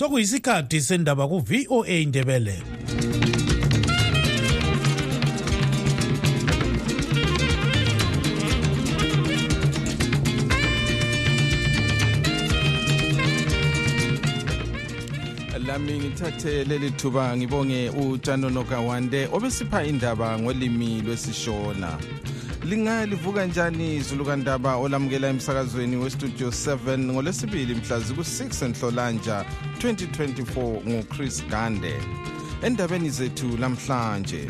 sokuyisikhathi sendaba ku-voa indebele lami ngithathe leli thuba ngibonge utshanono kawande obesipha indaba ngolimi lwesishona. Lingalivuka njani izulukandaba olamukela emsakazweni westudio 7 ngolwesibili mhla ziku-6 enhlolanja 2024 nguchris gande. Endabeni zethu lamhlanje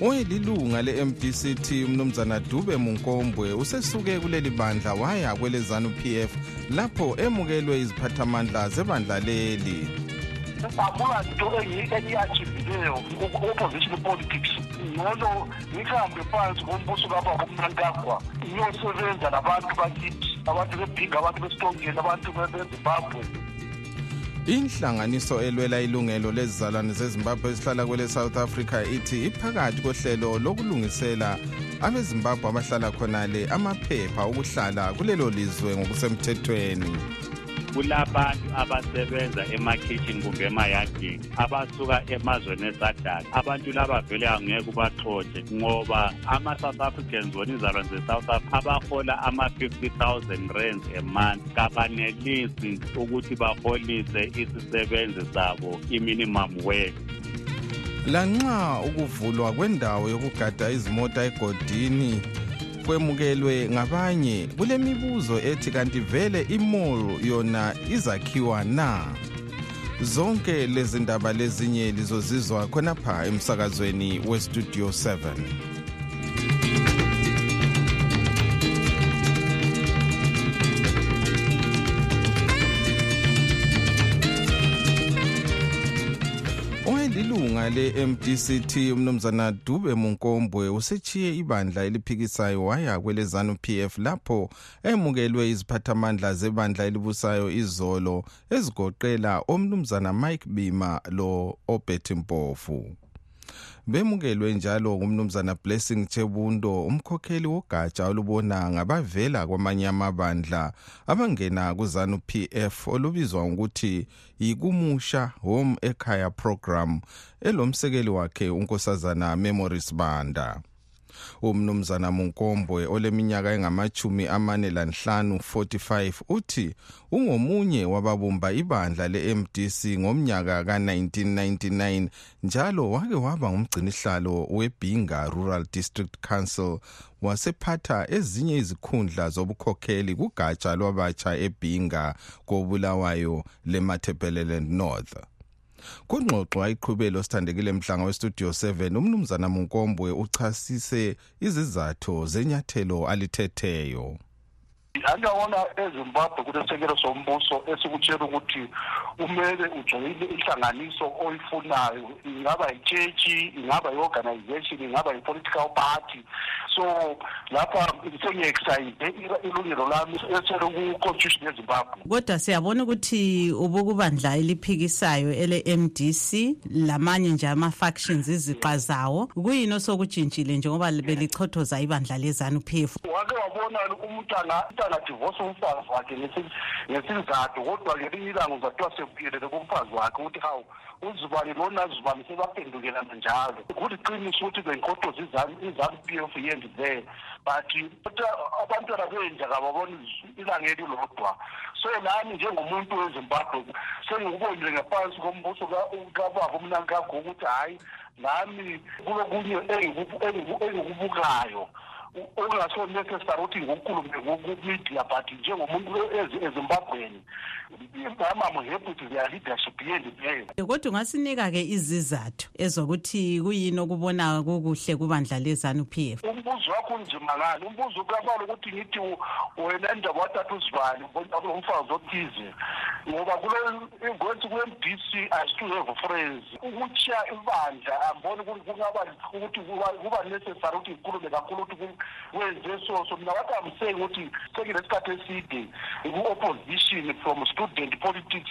oyililunga le-mdct umnumzana dube munkombwe usesuke kuleli bandla waya kwelezanu pf lapho emukelwe iziphathamandla zebandla leli. Akulanto engiyachivileyo ku-opposition politics? Ngcono ngihambe phansi ngombuso kapha kumnankagwa ngiyosebenza nabantu bakithi abantu bebhinga abantu besitongeni abantu bezimbabwe. Inhlanganiso elwela ilungelo lezizalwane zezimbabwe ezihlala kwele south africa ithi iphakathi kohlelo lokulungisela abezimbabwe abahlala khonale amaphepha okuhlala kulelo lizwe ngokusemthethweni. Kulabantu abasebenza emakhitshini kumbe emayadini abasuka emazweni esadala abantu laba vele angeke ubaxotshe ngoba ama-south africans bona izalwane ze-south africa abahola ama-50 000 rands a month. Kabanelisi ukuthi baholise isisebenzi sabo i-minimum wage. Lanxa ukuvulwa kwendawo yokugada izimota egodini kwemukelwe ngabanye kulemibuzo ethi kanti vele imall yona izakhiwa na? Zonke lezi ndaba lezinye lizozizwa khonapha emsakazweni westudio 7 le-mdct umnumzana dube munkombwe usechiye ibandla eliphikisayo waya kwelezanu pf lapho emukelwe iziphathamandla zebandla elibusayo izolo ezigoqela omnumzana mike bima lo obert mpofu. Bemukelwe njalo ngumnumzana blessing chebundo umkhokheli wogatsha olubona ngabavela kwamanye amabandla abangena kuzanu pf olubizwa ngokuthi yikumusha home ekhaya program elomsekeli wakhe unkosazana memories banda. Umnumzana munkombwe oleminyaka engamachumi amane lanhlanu 45 uthi ungomunye wababumba ibandla le-mdc ngomnyaka ka-1999 njalo wake waba ngumgcinihlalo webhinga rural district council. Wasephatha ezinye izikhundla zobukhokheli kugatsha lwabatsha ebhinga kobulawayo lemathepeleland north. Kungxoxo ayiqhubelo sithandekile mhlanga westudio 7 umnumzana munkombwe uchasise izizathu zenyathelo alithetheyo. Angiyabona ezimbabwe kulesekelo sombuso esikutshela ukuthi kumele ujoyine inhlanganiso oyifunayo. Ingaba yitshetshi ingaba yi-organization ingaba yi-political party. So lapha sengi-excite ilungelo lami esele ku-constitution yezimbabwe. Kodwa siyabona ukuthi ubukubandla eliphikisayo ele-mdc lamanye nje ama-factions iziqa zawo kuyini osokutshintshile njengoba belichothoza ibandla lezanu p f wake wabona umntana angadivosa umfazi wakhe ngesizathu kodwa ngelinye ilanga uzathiwa sekuyelele kumfazi wakhe ukuthi hawu uzibani lona zibani sebaphendukelana njalo. Kuliqiniso ukuthi benkotoza izanu p f yendi there but abantwana benja kababona ilangeli lodwa so nami njengomuntu wezimbabwe sengikubonile ngaphansi kombuso kababa umnankakho ukuthi hhayi nami kulokunye engikubukayo. Okungaso necessary ukuthi ngikukhulume ku-media but njengomuntu ezimbabweni I'm happy with their leadership yendi there kodwa ungasinika-ke izizathu ezokuthi kuyini okubona kukuhle kubandla lezanu p f? Umbuzo wakho unzima ngani? Umbuzo kabala ukuthi ngithi wena indaba wathatha uzibani? Umfazi othize. Ngoba ngokuthi kule-m d c i still have friends. Ukutshiya ibandla amboni kungaba ukuthi kuba necessary ukuthi ngikhulume kakhulu ukuthi wenze so so mina what i'm saying ukuthi sekunesikhathi eside ku-opposition from student politics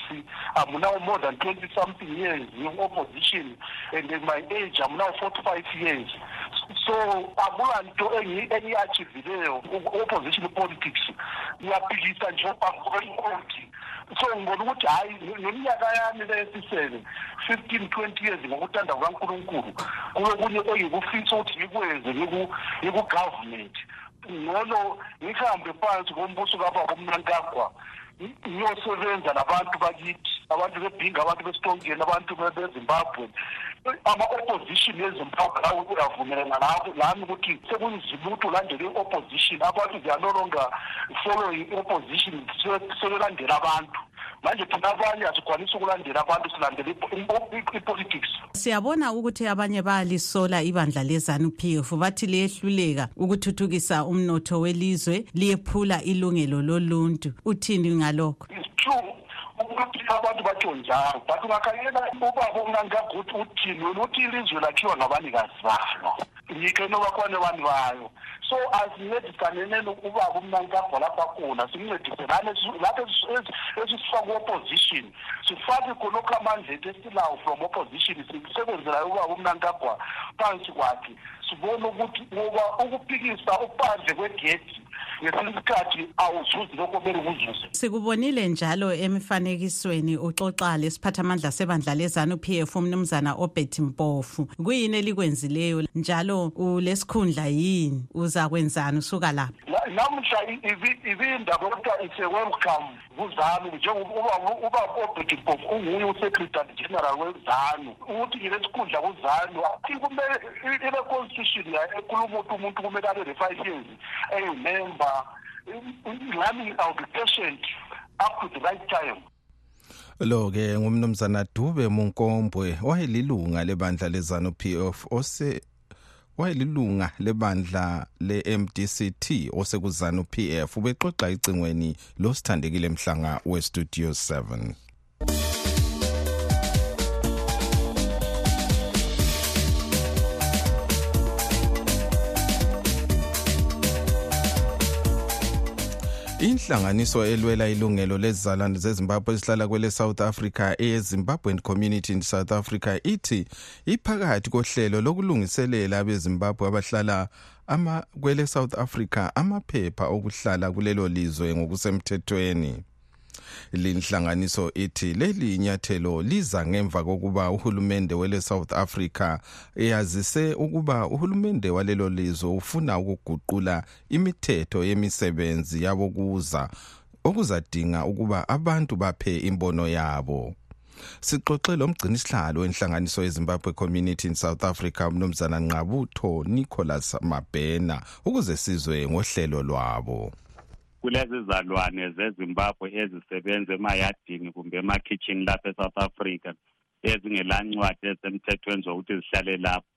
i'm now more than 20 something years in opposition and in my age i'm now 45 years. So akulanto engiyachivileyo ku-opposition politics. Iyaphikisa nje phambi kwenkothi so ngibona ukuthi hhayi neminyaka yami leyesisele fifteen twenty years ngokuthanda kukankulunkulu kulokunye engikufisa ukuthi ngikwenze ngiku-government ngcono ngihambe phansi kombuso kababa umnankagwa ngiyosebenza nabantu bakithi. Abantu bebhinga abantu besitongeni abantu bezimbabwe. Ama-opposition ezimbabwe lawo uyavumelana nabo lami ukuthi sekunzima ukuthi ulandele i-opposition. Abantu they are no longer following i-opposition sebelandela abantu. Manje thina abanye asikwanisa ukulandela abantu silandela i-politics. Siyabona ukuthi abanye bayalisola ibandla lezanu p f bathi liyehluleka ukuthuthukisa umnotho welizwe liyephula ilungelo loluntu. Uthini ngalokho? It's true. Ukuthi abantu batsho njalo but ungakhangela ubaba ungangaguthi uthini wena uthi ilizwe lakhiwa ngabanikazi balo yikho enobakhona bani bayo so asincedisaneneni ubaba umnankagwa lapha khona simncediselane lapho esisifaka ku-opposition sifake khonokho amandla ethu esilawo from opposition sisebenzelayo ubaba umnankagwa phansi kwakhe sibone ukuthi ngoba ukuphikisa uphandle kwegedi ngesinye isikhathi awuzuzi lokho kumele kuzuze sikubonile njalo emifanekisweni uxoxa lesiphathamandla sebandla lezanu p f umnumzana obet mpofu. Kuyini elikwenzileyo? Njalo ulesikhundla yini? Uzakwenzani? Usuka lapha. Namuhla ibindaba kodwa ise-welcome kuzanu njengoba obet mpofu unguye usecretary general wezanu. Ukuthi ngilesikhundla kuzanu athi kumele ile-constitution ekhuluma ukuthi umuntu kumele abe le-five years eyimember. Nami i'll be patient up to the right time. Lo ke ngumnumzana Dube Munkombwe wayelilunga lebandla lezanu PF ose wayelilunga lebandla le-MDCT osekuzanu PF ubexoxa icingweni losithandekile mhlanga we Studio 7 inhlanganiso elwela ilungelo lezizalwane zezimbabwe ezihlala kwele south africa eyezimbabwean community in south africa ithi iphakathi kohlelo lokulungiselela abezimbabwe abahlala kwele south africa amaphepha okuhlala kulelo lizwe ngokusemthethweni. Linhlanganiso ithi leli nyathelo liza ngemva kokuba uhulumende wele South Africa eyazise ukuba uhulumende walelo lizwe ufuna ukuguqula imithetho yemisebenzi yabo kuza okuzadinga ukuba abantu baphe imbono yabo. Sixoxe lo mgcini sihlalo wenhlanganiso yeZimbabwe Community in South Africa umnumzana Nqabutho Nicholas Mabhena ukuze sizwe ngohlelo lwabo. Kulezi zalwane zezimbabwe ezisebenza emayadini kumbe emakhitshini lapha e-south africa ezingelancwadi ezisemthethweni zokuthi zihlale lapho.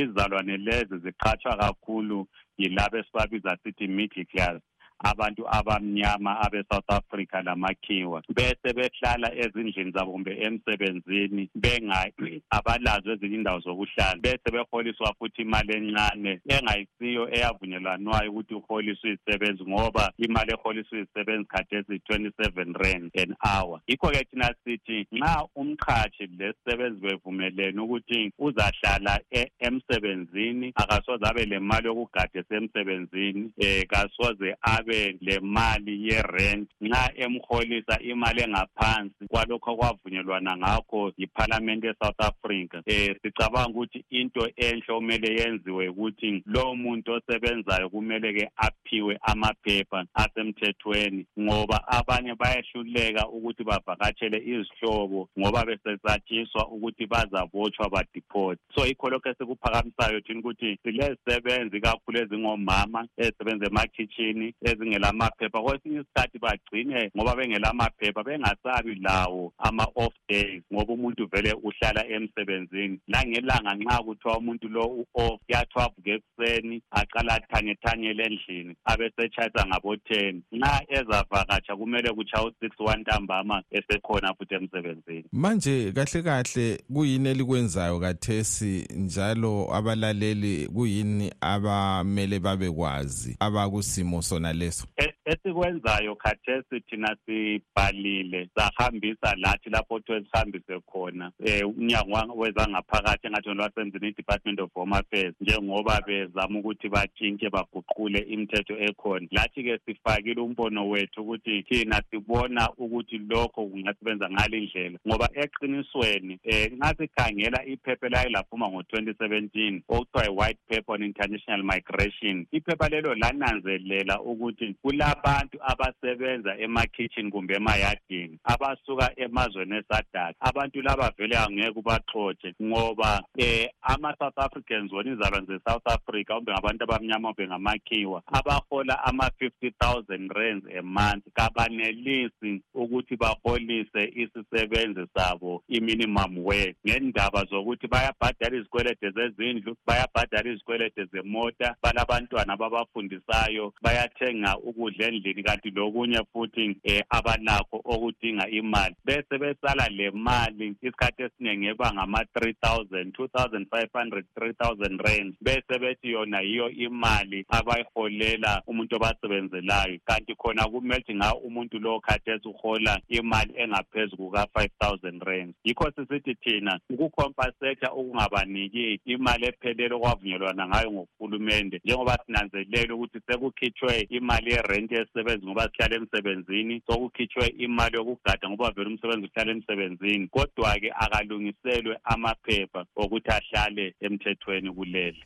Izalwane lezi ziqhatshwa kakhulu yilabo esibabiza sithi middle class abantu abamnyama abe-south africa lamakhiwa bese behlala ezindlini zabo kumbe emsebenzini bengayi abalazo ezinye indawo zokuhlala bese beholiswa futhi imali encane engayisiyo eyavunyelwanwayo ukuthi uholiswe izisebenzi ngoba imali eholiswe izisebenzi khathesi twenty seven rand an hour. Yikho-ke thina sithi nxa umqhatshi lesisebenzi bevumelene ukuthi uzahlala emsebenzini akasoze abe le mali yokugada esemsebenzini um kasoze abe abe le mali ye-rent nxa emholisa imali engaphansi kwalokho okwavunyelwana ngakho yiphalamende e-south africa. Um sicabanga ukuthi into enhle okumele yenziwe ukuthi lowo muntu osebenzayo kumele-ke aphiwe amaphepha asemthethweni ngoba abanye bayehluleka ukuthi bavakatshele izihlobo ngoba besesatshiswa ukuthi bazabotshwa badeport so yikho lokho esikuphakamisayo thina ukuthi silezisebenzi kakhulu ezingomama ezisebenza emakhitshini ezingelamaphepha kwesinye isikhathi bagcine ngoba bengelamaphepha bengasabi lawo ama-off days ngoba umuntu vele uhlala emsebenzini. Langelanga nxa kuthiwa umuntu lo u-off kuyathiwa avuke ekuseni aqala athanyethanyele endlini abesetshayisa ngabo-ten. Nxa ezavakatsha kumele kutshaya u-six wantambama esekhona futhi emsebenzini. Manje kahle kahle kuyini elikwenzayo kathesi njalo abalaleli kuyini abamele babekwazi abakusimo sona leso e-, esikwenzayo khathesi thina sibhalile sahambisa lathi lapho othiwe sihambise khona um umnyango wezangaphakathi engathi ngolwasemzini i-department of home affairs njengoba bezama ukuthi batshintshe baguqule imithetho ekhona. Lathi-ke sifakile umbono wethu ukuthi thina sibona ukuthi lokho kungasebenza ngale ndlela ngoba eqinisweni um nxa sikhangela iphepha elake laphuma ngo-twenty seventeen okuthiwa i-white paper on international migration iphepha lelo lananzelela ukuthi kulabantu abasebenza ema-kitchen kumbe emayadini abasuka emazweni esadala abantu laba vele angeke ubaxotshe ngoba um ama-south africans wona izalwane ze-south africa kumbe ngabantu abamnyama kumbe ngamakhiwa abahola ama-fifty thousand rands a month. Kabanelisi ukuthi baholise isisebenzi sabo i-minimum wage. Ngendaba zokuthi bayabhadala izikwelede zezindlu bayabhadala izikwelede zemota balabantwana ababafundisayo bayathenga ukudla endlini kanti lokunye futhi um abalakho okudinga imali. Bese besala le mali isikhathi esiningi eba ngama-three thousand two thousand five hundred three thousand rand bese bethi yona yiyo imali abayiholela umuntu obasebenzelayo. Kanti khona kumele ukuthi nga umuntu lo khathesi uhola imali engaphezu kuka-five thousand rand yikho sisithi thina ukukhompaseta ukungabaniki imali ephelele okwavunyelwana ngayo ngohulumende njengoba sinanzelela ukuthi sekukhitshwe imali yerenti yesisebenzi ngoba sihlala emsebenzini. Sokukhitshwe imali yokugada ngoba vele umsebenzi uhlala emsebenzini. Kodwa-ke akalungiselwe amaphepha okuthi ahlale emthethweni kuleli.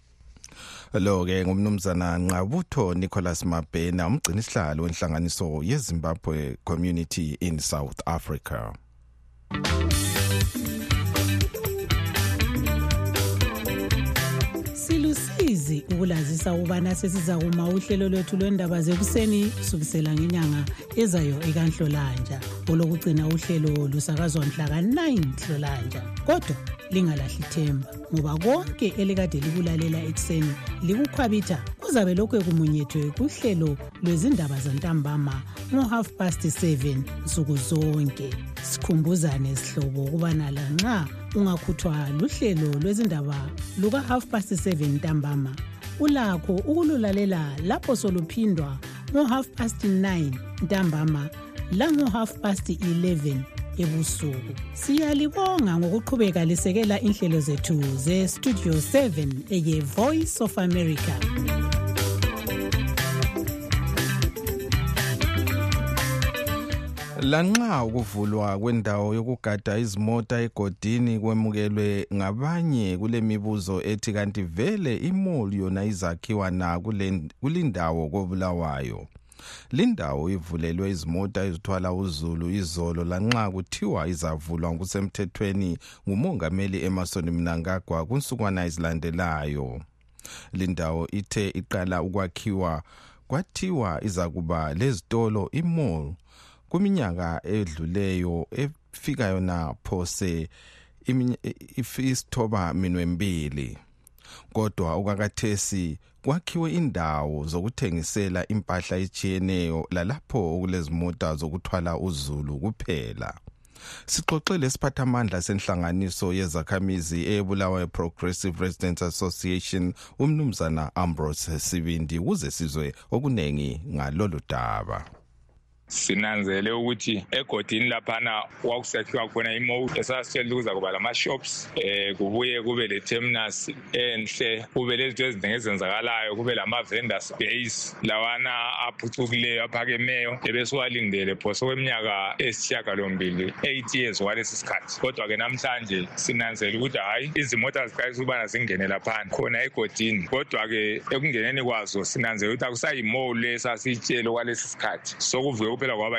Lo-ke ngumnumzana nqabutho nicholas mabhena umgcini sihlalo wenhlanganiso yezimbabwe community in south africa. Ukulazisa ukubana sesiza kuma uhlelo lwethu lwendaba zekuseni kusukisela ngenyanga ezayo ekanhlolanja olokugcina uhlelo lusakazwa mhla ka-9 hlolanja kodwa lingalahli ithemba ngoba konke elikade likulalela ekuseni likukhwabitha kuzabe lokhu ekumunyethwe kuhlelo lwezindaba zantambama ngo-half past 7 nsuku zonke. Sikhumbuzane sihlobo ukubana lanxa ungakhuthwa luhlelo lwezindaba luka-half past 7 ntambama ulakho ukululalela lapho soluphindwa ngo-half past 9 ntambama lango-half past 11 ebusuku. Siyalibonga ngokuqhubeka lisekela inhlelo zethu ze-studio 7 eye-voice of america. Lanxa ukuvulwa kwendawo yokugada izimota egodini kwemukelwe ngabanye kule mibuzo ethi kanti vele imoli yona izakhiwa na kulindawo kobulawayo? Lindawo ivulelwe izimota ezithwala uzulu izolo lanxa kuthiwa izavulwa ngokusemthethweni ngumongameli emerson mnangagwa kunsukwana ezilandelayo. Lindawo ithe iqala ukwakhiwa kwathiwa izakuba lezitolo imall kuminyaka edluleyo efika yona phose isithoba minwembili kodwa okakathesi kwakhiwe indawo zokuthengisela impahla etshiyeneyo lalapho okulezimota zokuthwala uzulu kuphela. Sixoxele isiphathamandla senhlanganiso yezakhamizi eyebulawayo progressive residents association umnumzana ambrose sibindi ukuze sizwe okunengi ngalolu daba. Sinanzele ukuthi egodini laphana kwakusakhiwa khona imoto esasitshela ukuza kuba lama-shops um kubuye kube le-terminus enhle kube lezinto ezinengi ezenzakalayo kube lama-vendor space lawana aphucukileyo aphakemeyo ebesiwalindele phose kweminyaka esishiyagalombili eight years walesi sikhathi. Kodwa-ke namhlanje sinanzele ukuthi hhayi izimota ziqalisa ukubana zingene laphana khona egodini. Kodwa-ke ekungeneni kwazo sinanzele ukuthi akusayimolu esasiyitshele kwalesi sikhathi. Sokuvuke kuphela kwaba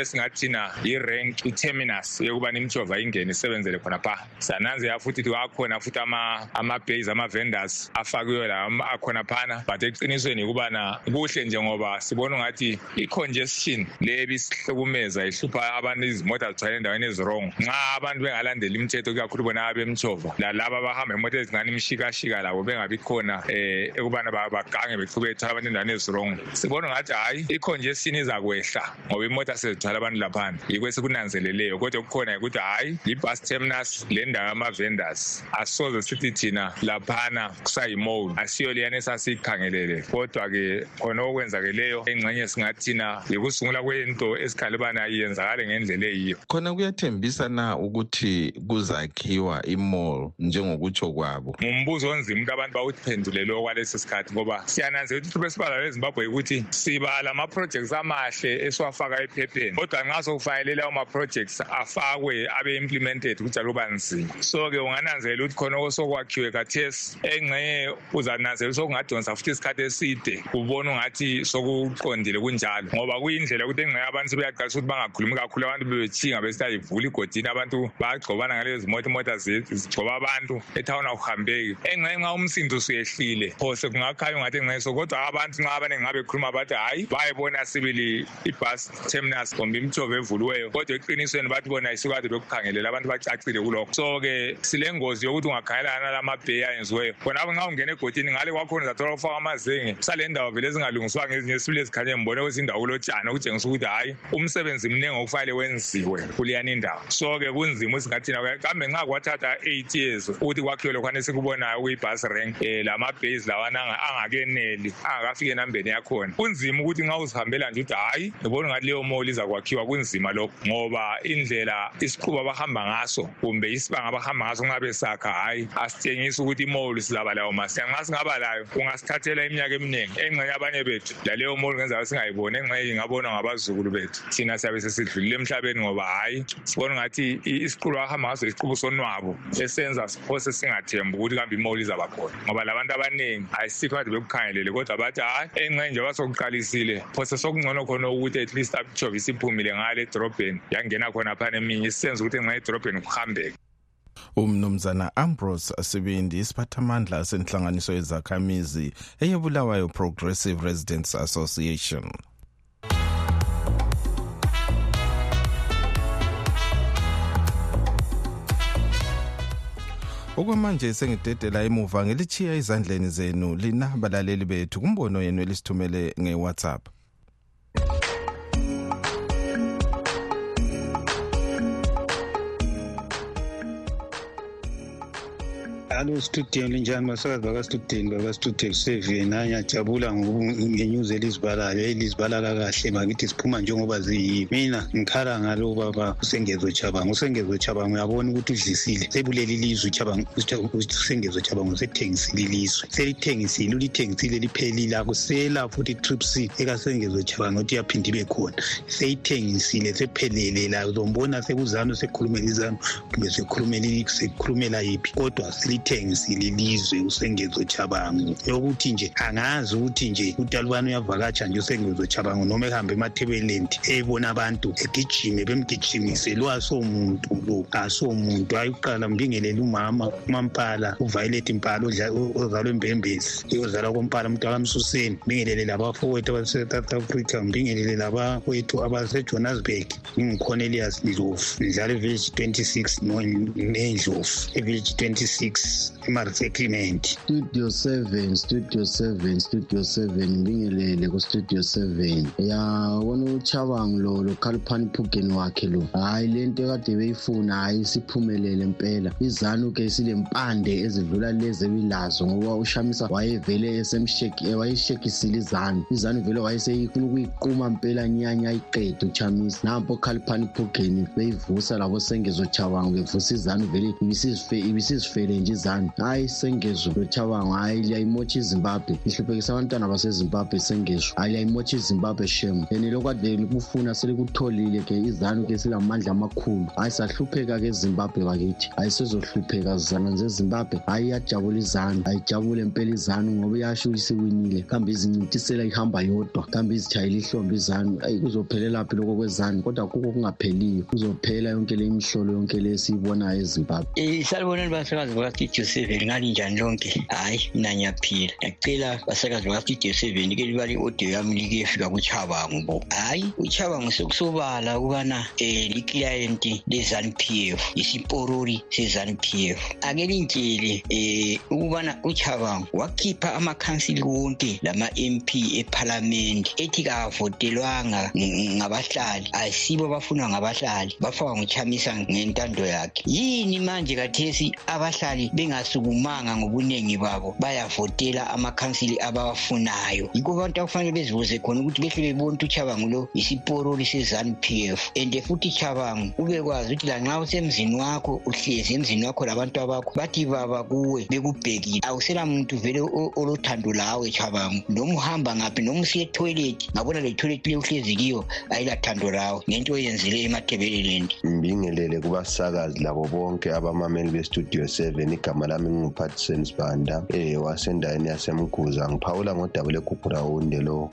esingathina i-rank i-terminus yokubana imjova ingene isebenzele khona pha. Sananzela futhi ukuthi akhona futhi ama-base ama-vendors afakiwe la akhona phana. But ekuqinisweni yikubana kuhle nje ngoba sibona ungathi i-congestion le ebisihlukumeza ihlupha abantu izimota zithwale endaweni ezirong nxa abantu bengalandeli imithetho ikakhulu bona abemtshova lalaba abahamba imota ezingane imshikashika labo bengabi khona um ekubana bagange behlubetha abantu endaweni ezirong sibona ungathi hhayi i-congestion izakwehla siyehla ngoba imota sezithwala abantu laphana. Yikho esikunanzeleleyo kodwa kukhona ukuthi hhayi i-bus terminus le ndawo yama-vendors asoze sithi thina laphana kusayimole asiyo leyana esasiyikhangelele. Kodwa-ke khona okwenzakeleyo engxenye singathina yikusungula kwento esikhale ubana iyenzakale ngendlela eyiyo. Khona kuyathembisa na ukuthi kuzakhiwa imall njengokutsho kwabo? Ngumbuzo onzima ukuthi abantu bawuphendulele okwalesi sikhathi ngoba siyananzela ukuthi hluphe esibala lezimbabwe ukuthi siba lama-projects amahle esiwafaka ephepheni. Kodwa nxa sokufanele lawo ma-projects afakwe abe-implemented ukuthi aluba nzima. So-ke ungananzelela ukuthi khona osokwakhiwe kathesi engxenye uzananzelela sokungadonsa futhi isikhathi eside ubone ungathi sokuqondile kunjalo. Ngoba kuyindlela ukuthi engxenye abantu sebeyaqalisa ukuthi bangakhulumi kakhulu abantu bebethinga besithi ayivula igodini abantu bayagcobana ngalezo zimota imota zigcoba abantu ethawuni akuhambeki engxenye nxa umsindo usuyehlile phose kungakhanya ungathi engxenye. So kodwa abantu nxa abaningi nxa bekhuluma bathi hhayi bayebona sibili ibus terminus kumbe imithova evuliweyo kodwa eqinisweni bathi bona isukade bekukhangelela abantu bacacile kulokho. So-ke silengozi yokuthi ungakhangelana nalamabheyi ayenziweyo. Khonapho nxa ungena egodini ngale kwakhona uzathola kufaka amazenge sale ndawo vele ezingalungiswanga ezinye sibile zikhanye mbone kwezinye indawo kulotshani okutshengisa ukuthi hhayi umsebenzi mningi okufanele wenziwe kuleyani indawo. So-ke kunzima ukuthi singathina kambe nxa kwathatha eight years ukuthi kwakhiwe lokhwana esikubonayo kuyibus rank um lamabhezi lawana angakeneli angakafiki enambeni yakhona. Kunzima ukuthi nxa uzihambela nje ukuthi hhayi ngibona ngathi leyo mall izakwakhiwa kunzima lokho ngoba indlela isiqhubo abahamba ngaso kumbe isibanga abahamba ngaso nxa besakha hhayi asitshengisi ukuthi imall sizaba layo masiya nxa singaba layo kungasithathela iminyaka eminingi. Engxenye abanye bethu laleyo mall ngenzeka singayiboni. Engxenye ingabonwa ngabazukulu bethu. Thina siyabe sesidlulile emhlabeni ngoba hhayi sibona ngathi isiqhubo abahamba ngaso isiqhubo sonwabo esenza siphose singathembi ukuthi kambe imall izaba khona. Ngoba labantu abaningi ayisikho kade bekukhangelele kodwa bathi hhayi engxenye njengoba sokuqalisile phose sokungcono khona ukuthi at least apitshove isiphumile ngale edorobheni yangena khona phana eminye sisenza ukuthi nxa edorobheni kuhambeke. Umnumzana ambrose sibindi isiphathamandla senhlanganiso yezakhamizi eyebulawayo progressive residents association. Okwamanje sengidedela emuva ngelichiya ezandleni zenu lina balaleli bethu kumbono yenu elisithumele nge-whatsapp alo studio linjani basakazi bakastudeni bakastudek sevena ngiyajabula ngenyuzi elizibalayo. Elizibala kakahle bakithi siphuma njengoba ziyiyo mina ngikhala ngalo baba usengezo chabango usengezo chabango uyabona ukuthi udlisile. Sebulela ilizwe usengezo chabango usethengisile ilizwe. Selithengisile ulithengisile liphelile akusela futhi trips ekasengezo chabango ukuthi yaphinde ibe khona. Seyithengisile sephelele la. Uzombona sekuzano sekhulumela izano kumbe sekhulumela yiphi? Kodwa silithengisile ilizwe usengezo chabango. Yokuthi nje angazi ukuthi nje utalubani uyavakatsha nje usengezo chabango noma ehambe emathebelendi ebona abantu egijime bemgijimise lo asomuntu lo asomuntu. Hayi kuqala mbingelele umama umampala uviolet mpala ozalwa embembezi ozalwa kompala umuntu akamsuseni mbingelele labafowethu abase-south africa mbingelele labawethu abasejohannesburg. Ngingucornelius ndlovu. Ndlala ivillage 26 nendlovu ivillage 26 ema-resettlement studio 7 studio 7 studio 7 ngibingelele ku-studio 7 yabona uchabango lo lo khaliphani phugeni wakhe lo? Hhayi le nto ekade beyifuna hhayi isiphumelele impela izanu-ke silempande ezidlula lezi ebilazo ngoba ushamisa wayevele wayeshekisile izanu. Izanu vele wayeseyifuna ukuyiquma mpela nyanya ayiqede uchamisa. Nampo khaliphani phugeni beyivusa labo sengezo chabango bevusa izanu vele ibisizifele nje izanu hayi sengezo lochabango hayi liyayimotsha izimbabwe. Lihluphekisa abantwana basezimbabwe sengezo hayi liyayimotsha izimbabwe shem. And lokwade likufuna selikutholile ke izanu ke silamandla amakhulu. Hayi sahlupheka-ke ezimbabwe bakithi. Hayi sezohlupheka zizana zezimbabwe hayi iyajabula izanu. Ayijabule mpela izanu ngoba iyasho isiwinile kambe izincintisela ihamba yodwa. Kambe izithayela ihlombe izanu. Ayi kuzophelelaphi lokho kwezanu? Kodwa kuko kungapheliyo kuzophela yonke le imihlolo yonke le esiyibonayo ezimbabwe. Ihlaliboneni basakazi bakastudio seven ngalinjani lonke? Hhayi mina ngiyaphila. Ngiyacela basakazi baka-studio seven ke libale i-audio yami likuyefika kuchabangu bo. Hhayi uchabangu sekusobala ukubana um liklayenti le-zanup f isiporori se-zanup f. Ake lintshele um ukubana uchabangu wakhipha amakhansili wonke lama-m p ephalamende ethi kavotelwanga ngabahlali. Ayisibo abafunwa ngabahlali bafakwa nguchamisa ngentando yakhe. Yini manje kathesi abahlali bengasukumanga ngobuningi babo bayavotela amakhansili abawafunayo. Yikho abantu akufanele bezibuze khona ukuthi behle bebona ukuthi uchabangu lo isiporoli se-zanup f. And futhi chabangu ubekwazi ukuthi lanxa usemzini wakho uhlezi emzini wakho labantu abakho bathi baba kuwe bekubhekile. Awusela muntu vele olothando lawe chabangu. Noma uhamba ngaphi noma usiye etoilet ngabona le toilet le uhlezi kiyo ayilathando lawe ngento oyenzile emathebeleland mbingelele kubasakazi labo bonke abamameli bestudio 7 igama lami nginguphathisen sibanda um wasendaweni yasemguza ngiphawula ngodaba legugulawunde lo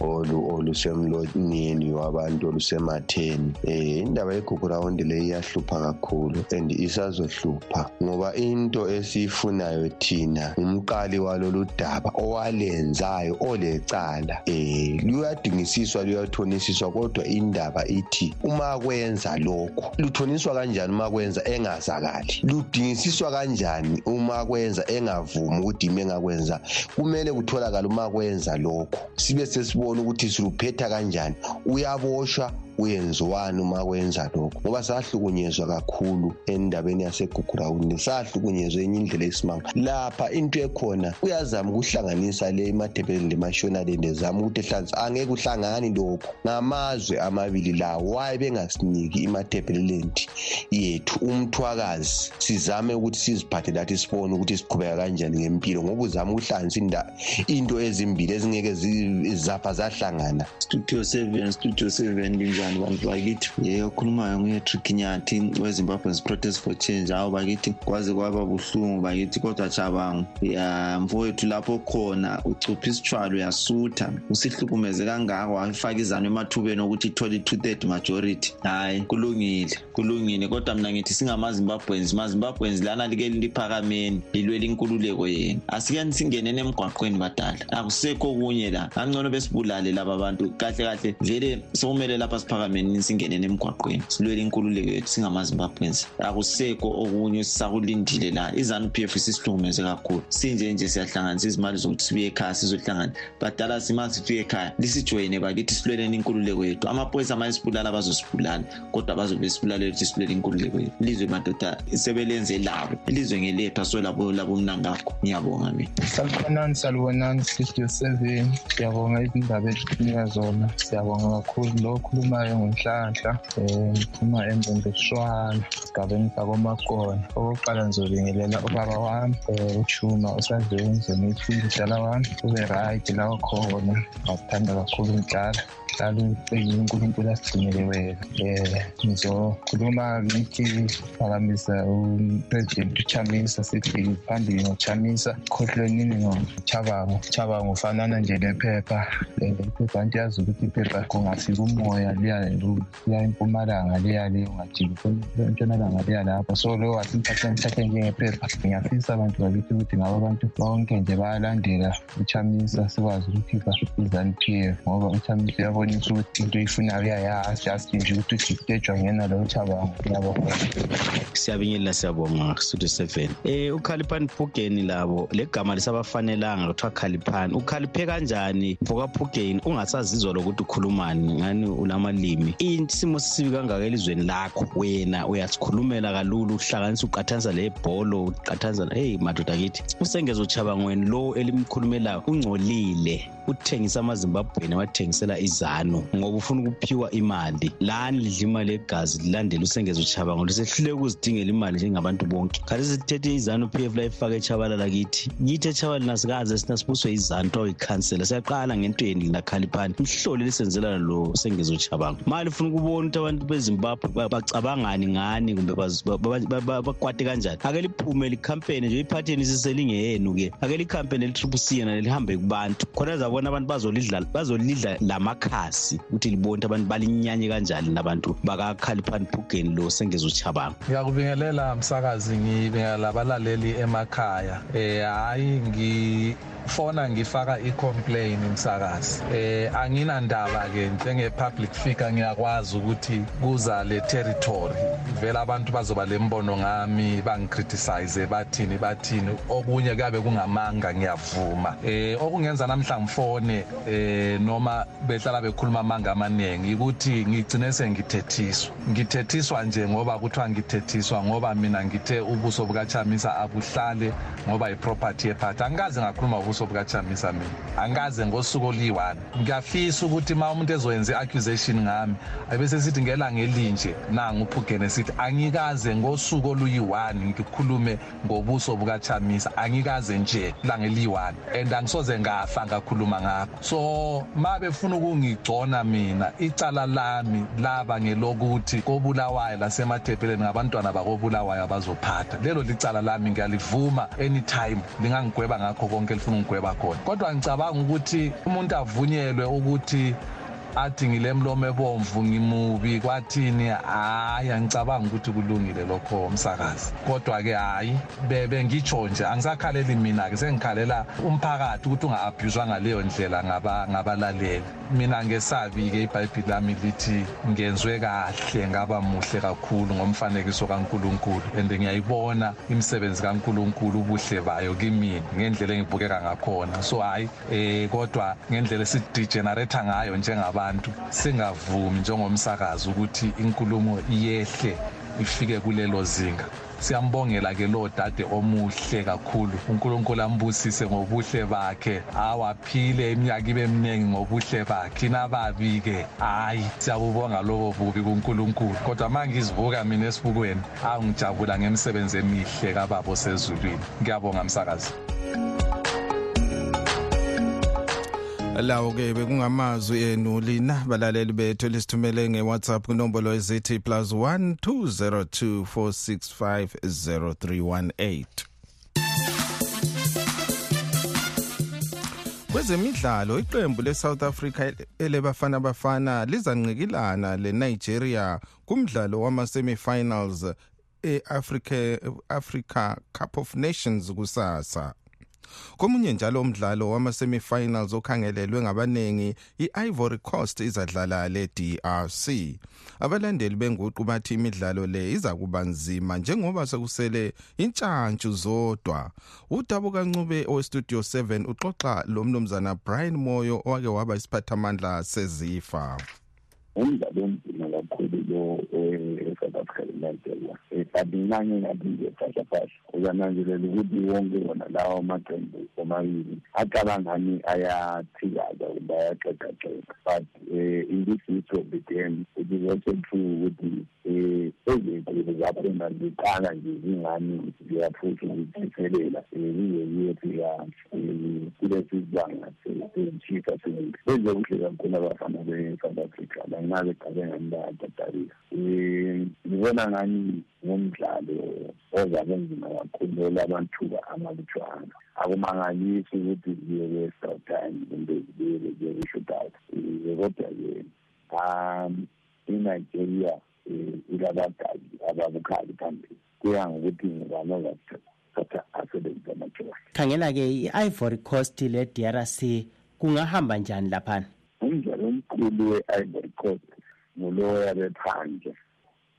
olusemlonyeni wabantu olusematheni. Um indaba yegugulawunde le iyahlupha kakhulu and isazohlupha ngoba into esiyifunayo thina umqali walolu daba owalenzayo olecala um luyadingisiswa luyathonisiswa kodwa indaba ithi uma kwenza lokhu luthoniswa kanjani uma kwenza engazakali? Ludingisiswa kanjani uma kwenza engavumi ukuthi ime engakwenza kumele kutholakale uma kwenza lokhu. Sibe sesibona ukuthi siluphetha kanjani uyaboshwa uyenziwani uma kwenza lokho ngoba sahlukunyezwa kakhulu endabeni yasegugulawuni sahlukunyezwa enye indlela esimanga lapha into ekhona uyazama ukuhlanganisa le emadebeleni lemashonaleni ezama ukuthi ehlanzi angeke uhlangani lokho ngamazwe amabili lawo waye bengasiniki imadebeleland yethu umthwakazi. Sizame ukuthi siziphathe lathi sibone ukuthi siqhubeka kanjani ngempilo ngoba uzama ukuhlanganisa into ezimbili ezingeke zapha zahlangana. Studio 7 studio 7 linjani? Bantu bakithi ye okhulumayo nguye trikinyathi wezimbabwe's protest for change. Hawu bakithi kwaze kwaba buhlungu bakithi kodwa chabangu ya mfowethu lapho khona ucupha isitshwalo uyasutha usihlukumeze kangako wafaka izano emathubeni okuthi ithole i-two third majority. Hhayi kulungile kulungile. Kodwa mina ngithi singamazimbabwens mazimbabwens lana like liphakameni lilwela inkululeko yenu. Asikeni singeneni emgwaqweni badala? Akusekho okunye la. Angcono besibulale laba bantu kahle kahle. Vele sekumele lapha siphakameni singeneni emgwaqweni. Silwele inkululeko yethu singamazimbabwens akusekho okunye sisakulindile la. Izanu-p f sisihlukumeze kakhulu. Sinje nje siyahlanganisa izimali zokuthi sibuye ekhaya sizohlangana. Badala sima sifike ekhaya lisijoyine bakithi silweleni inkululeko yethu. Amaphoyisa ma esibulala bazosibulala kodwa bazobe sibulale ukuthi silwele inkululeko yethu. Ilizwe madoda sebelenze labo. Ilizwe ngelethu asolabo labo mnangakho ngiyabonga mina. Salibonani salibonani studio seven siyabonga izindaba ezithunika zona. Siyabonga kakhulu. Lo okhulumayo ngunhlanhla um ngiphuma embembeshwana esigabeni sakomakona okokuqala ngizobingelela ubaba wami um uchuma usazenze ngithi umdala wami ube right la okhona. Ngakuthanda kakhulu ngidlala 나를 또 이용구름 뿌렸으니 왜, 예, 이죠. 그동안 미키 바람에서, 음, 그래도 유차민사 쓰기, 반디, 유차민사, 코르니는 차바고, 차바고, 파나는 이제 내 페파, 내 페파, 안디아스 루키 페파, 공아시고 뭐야, 리아, 루, 리아, 임포마랑, 리아, 리용, 아치고, 전화랑, 리아, 나빠, 소로, 같은 착한, 착한 게 페파, 그냥 피사 반투가 유튜브 나와반투, bonke nje bayalandela, uchaminsa sikwazi ukukhipha i-ZANPF ngoba uchaminsa uyabonisa ukuthi into oyifunayo uyayazi just nje ukuthi udijitejwa ngena lo uchabango ngiyabonga siyabingelela siyabonga studio seven. Um ukhaliphani phugeni labo le gama lisabafanelanga kuthiwa khaliphani. Ukhaliphe kanjani? Mfokaphugeni ungasazizwa lokuthi ukhulumani ngani ulamalimi? Isimo sisibi kangaka elizweni lakho wena uyasikhulumela kalula uhlanganisa uqathanisa lebholo uqathanisa heyi madoda kithi. Usengezochabangweni lo elimkhulumelayo ungcolile. Uthengisa amazimbabweni wathengisela izanu ngoba ufuna ukuphiwa imali. Lani lidla imali yegazi lilandela usengeza uchabango lisehluleka ukuzidingela imali njengabantu bonke. Khathi sithethe izanu p f layifaka echabalala kithi kithi echabalala sikaze sina sibuswe izanu kuthiwa yikhansela. Siyaqala ngento yeni linakhaliphani mhlole lisenzela lo sengeza uchabango mali ufuna ukubona ukuthi abantu bezimbabwe bacabangani ngani kumbe bakwate kanjani? Ake liphume likhampeni nje iphatheni isiselingeyenu-ke ake likhampeni elitriple c yena lihambe kubantu. Khona zabona abantu bazolidla bazolidla lamakhaya lazi ukuthi libone ukuthi abantu balinyanye kanjani nabantu bakakhalipani phugeni lo sengeza uchabanga ngiyakubingelela msakazi ngibingelela abalaleli emakhaya. Eh hayi ngi fona ngifaka i-complain msakazi. Eh anginandaba ke njenge-public figure ngiyakwazi ukuthi kuza le territory. Vele abantu bazoba lembono ngami bangicriticize bathini bathini. Okunye kuyabe kungamanga ngiyavuma. Eh okungenza namhla ngifone eh noma behlala bekhuluma amanga amaningi ukuthi ngigcine sengithethiswa. Ngithethiswa nje ngoba kuthiwa ngithethiswa ngoba mina ngithe ubuso bukachamisa abuhlale ngoba i-property yephathi angikaze ngakhuluma ubuso bukachamisa mina. Angikaze ngosuku oluyi-one ngiyafisa ukuthi ma umuntu ezoyenza i-accusation ngami abese sithi ngelanga elinje nangu uphugene sithi angikaze ngosuku oluyi-one ngikhulume ngobuso bukachamisa. Angikaze nje ilanga eliyi-one. And angisoze ngafa ngakhuluma ngakho. So ma befuna ukungigcona mina icala lami laba ngelokuthi kobulawayo lasemathebheleni ngabantwana bakobulawayo abazophatha. Lelo licala lami ngiyalivuma anytime lingangigweba ngakho konke lifuna ungigweba khona. Kodwa ngicabanga ukuthi umuntu avunyelwe ukuthi athi ngilemlomo ebomvu ngimubi kwathini? Hayi angicabanga ukuthi kulungile lokho umsakazi kodwa ke hayi bebe ngitsho nje angisakhaleli mina ke sengikhalela umphakathi ukuthi unga-abhuzwa ngaleyo ndlela ngabalaleli. Mina ngesabi ke ibhayibhili lami lithi ngenzwe kahle ngaba muhle kakhulu ngomfanekiso kaNkuluNkulu. And ngiyayibona imisebenzi kaNkuluNkulu ubuhle bayo kimi ngendlela engibukeka ngakhona. So hayi eh kodwa ngendlela esidegenerate ngayo njengaba abantu singavumi njengomsakazi ukuthi inkulumo iyehle ifike kulelo zinga. Siyambongela ke lo dade omuhle kakhulu uNkulunkulu ambusise ngobuhle bakhe. Awaphile iminyaka ibe eminingi ngobuhle bakhe. Nababi ke hayi siyabubonga lobo bubi kuNkulunkulu. Kodwa mangizivuka mina esibukweni angijabula ngemisebenzi emihle kababa sezulwini ngiyabonga msakazi lawo-ke bekungamazwi enu lina balaleli bethu lisithumele nge-whatsapp kunombolo ezithi plus 1 202 465 0318 kwezemidlalo iqembu le-south africa elebafana bafana lizanqikilana le-nigeria kumdlalo wama-semi-finals e-africa Africa cup of nations kusasa. Komunye njalo umdlalo wama-semi-finals okhangelelwe ngabaningi i-ivory coast izadlala le-drc abalandeli benguqu bathi imidlalo le iza kuba nzima njengoba sekusele intshantshu zodwa. Udabo kancube owestudio 7 uxoxa lo mnumzana brian moyo owake waba isiphathamandla sezifa. Umdlalo onzima kakhulu lo e-south africa le-nigeria ngathi nje phasha phasha uyananzelela ukuthi wonke wona lawo amaqembu omabili acabangani ayathikaza kumbe ayaxexaxexa but uh, in this it is also true ukuthi um ezinkulu zaphenda ziqala nje zingani ziyaphusha ukuthithelela um zize ziyefika kulesi sibanga sezitshifa sezindlu benze kakhulu abafana be-south africa um ngibona ngani ngumdlalo ozabe nzima kakhulu olamathuba amalutshwana akumangalisi ukuthi ziye kwe-extra time kumbe zibuyele ziye kwi-shootout kodwa-ke um inigeria um ilabadali ababukhali phambili. Kuya ngokuthi ngubani ozathatha asebenzisa amathuba. Khangela-ke i-ivory coast le-drc kungahamba njani laphana? Umdlalo omkhulu we-ivory coast nguloya bephandle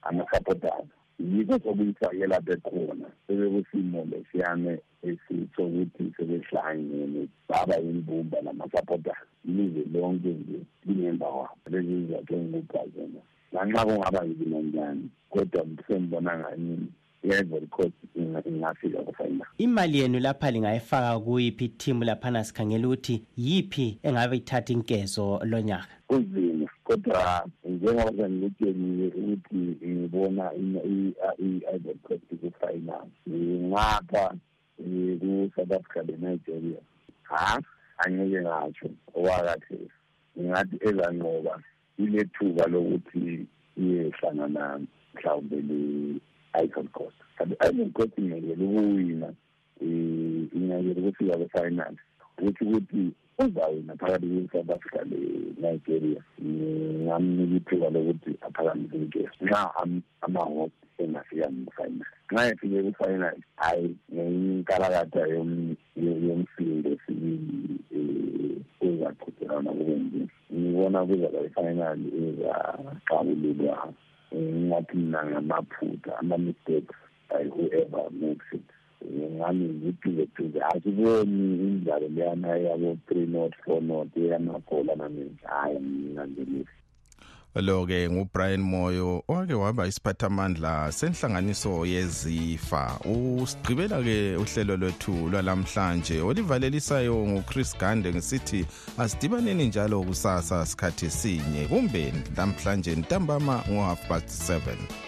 ama-supporters yikho sokuyifakela bekhona sebekusimo lesiyane esisokuthi sebehlangene baba yimbumba nama-supporters ilizwe lonke nje lingemva kwabo lezi zizathu engikugazena lanxa kungaba nzima njani kodwa sengibona ngani i-ivory coast ingafika kufinal imali. Yenu lapha lingayifaka kuyiphi ithimu laphana sikhangela ukuthi yiphi engabe ithatha inkezo lonyaka? Kunzima kodwa njengoba sengikutshelile ukuthi ngibona i-ivory coast ku-final ngapha ku-south africa le-nigeria ha angeke ngatsho owakathesa ngingathi ezanqoba ilethuba lokuthi iyehlangana mhlawumbe le-ivory coast kanti i-ivory coast ingekele ukuwina ingekele ukufika kwe-final ukuthi ukuthi uzawina phakathi kwe-south africa le-nigeria. Ngingamnika ithuba lokuthi aphakamise inkesi nxa amahop engafika mu-final nxa efike ku-final hhayi ngenkalakatha yomsindo sibili um ezaqhudelana kube njini ngibona kuzaba i-final ezaxabululwa ngingathi mina ngamaphutha ama-mistakes by whoever makes it. Ngami ngiphize-phize asiboni imidlalo leyana yabo-three not four not eyamagoli amaningi. Hhayi nginanzelile lo-ke ngubrian moyo owake waba isiphathamandla senhlanganiso yezifa. Usigqibela-ke uhlelo lwethu lwalamhlanje olivalelisayo nguchris gande ngisithi asidibaneni njalo kusasa sikhathi sinye. Kumbe namhlanje ntambama ngo-half past 7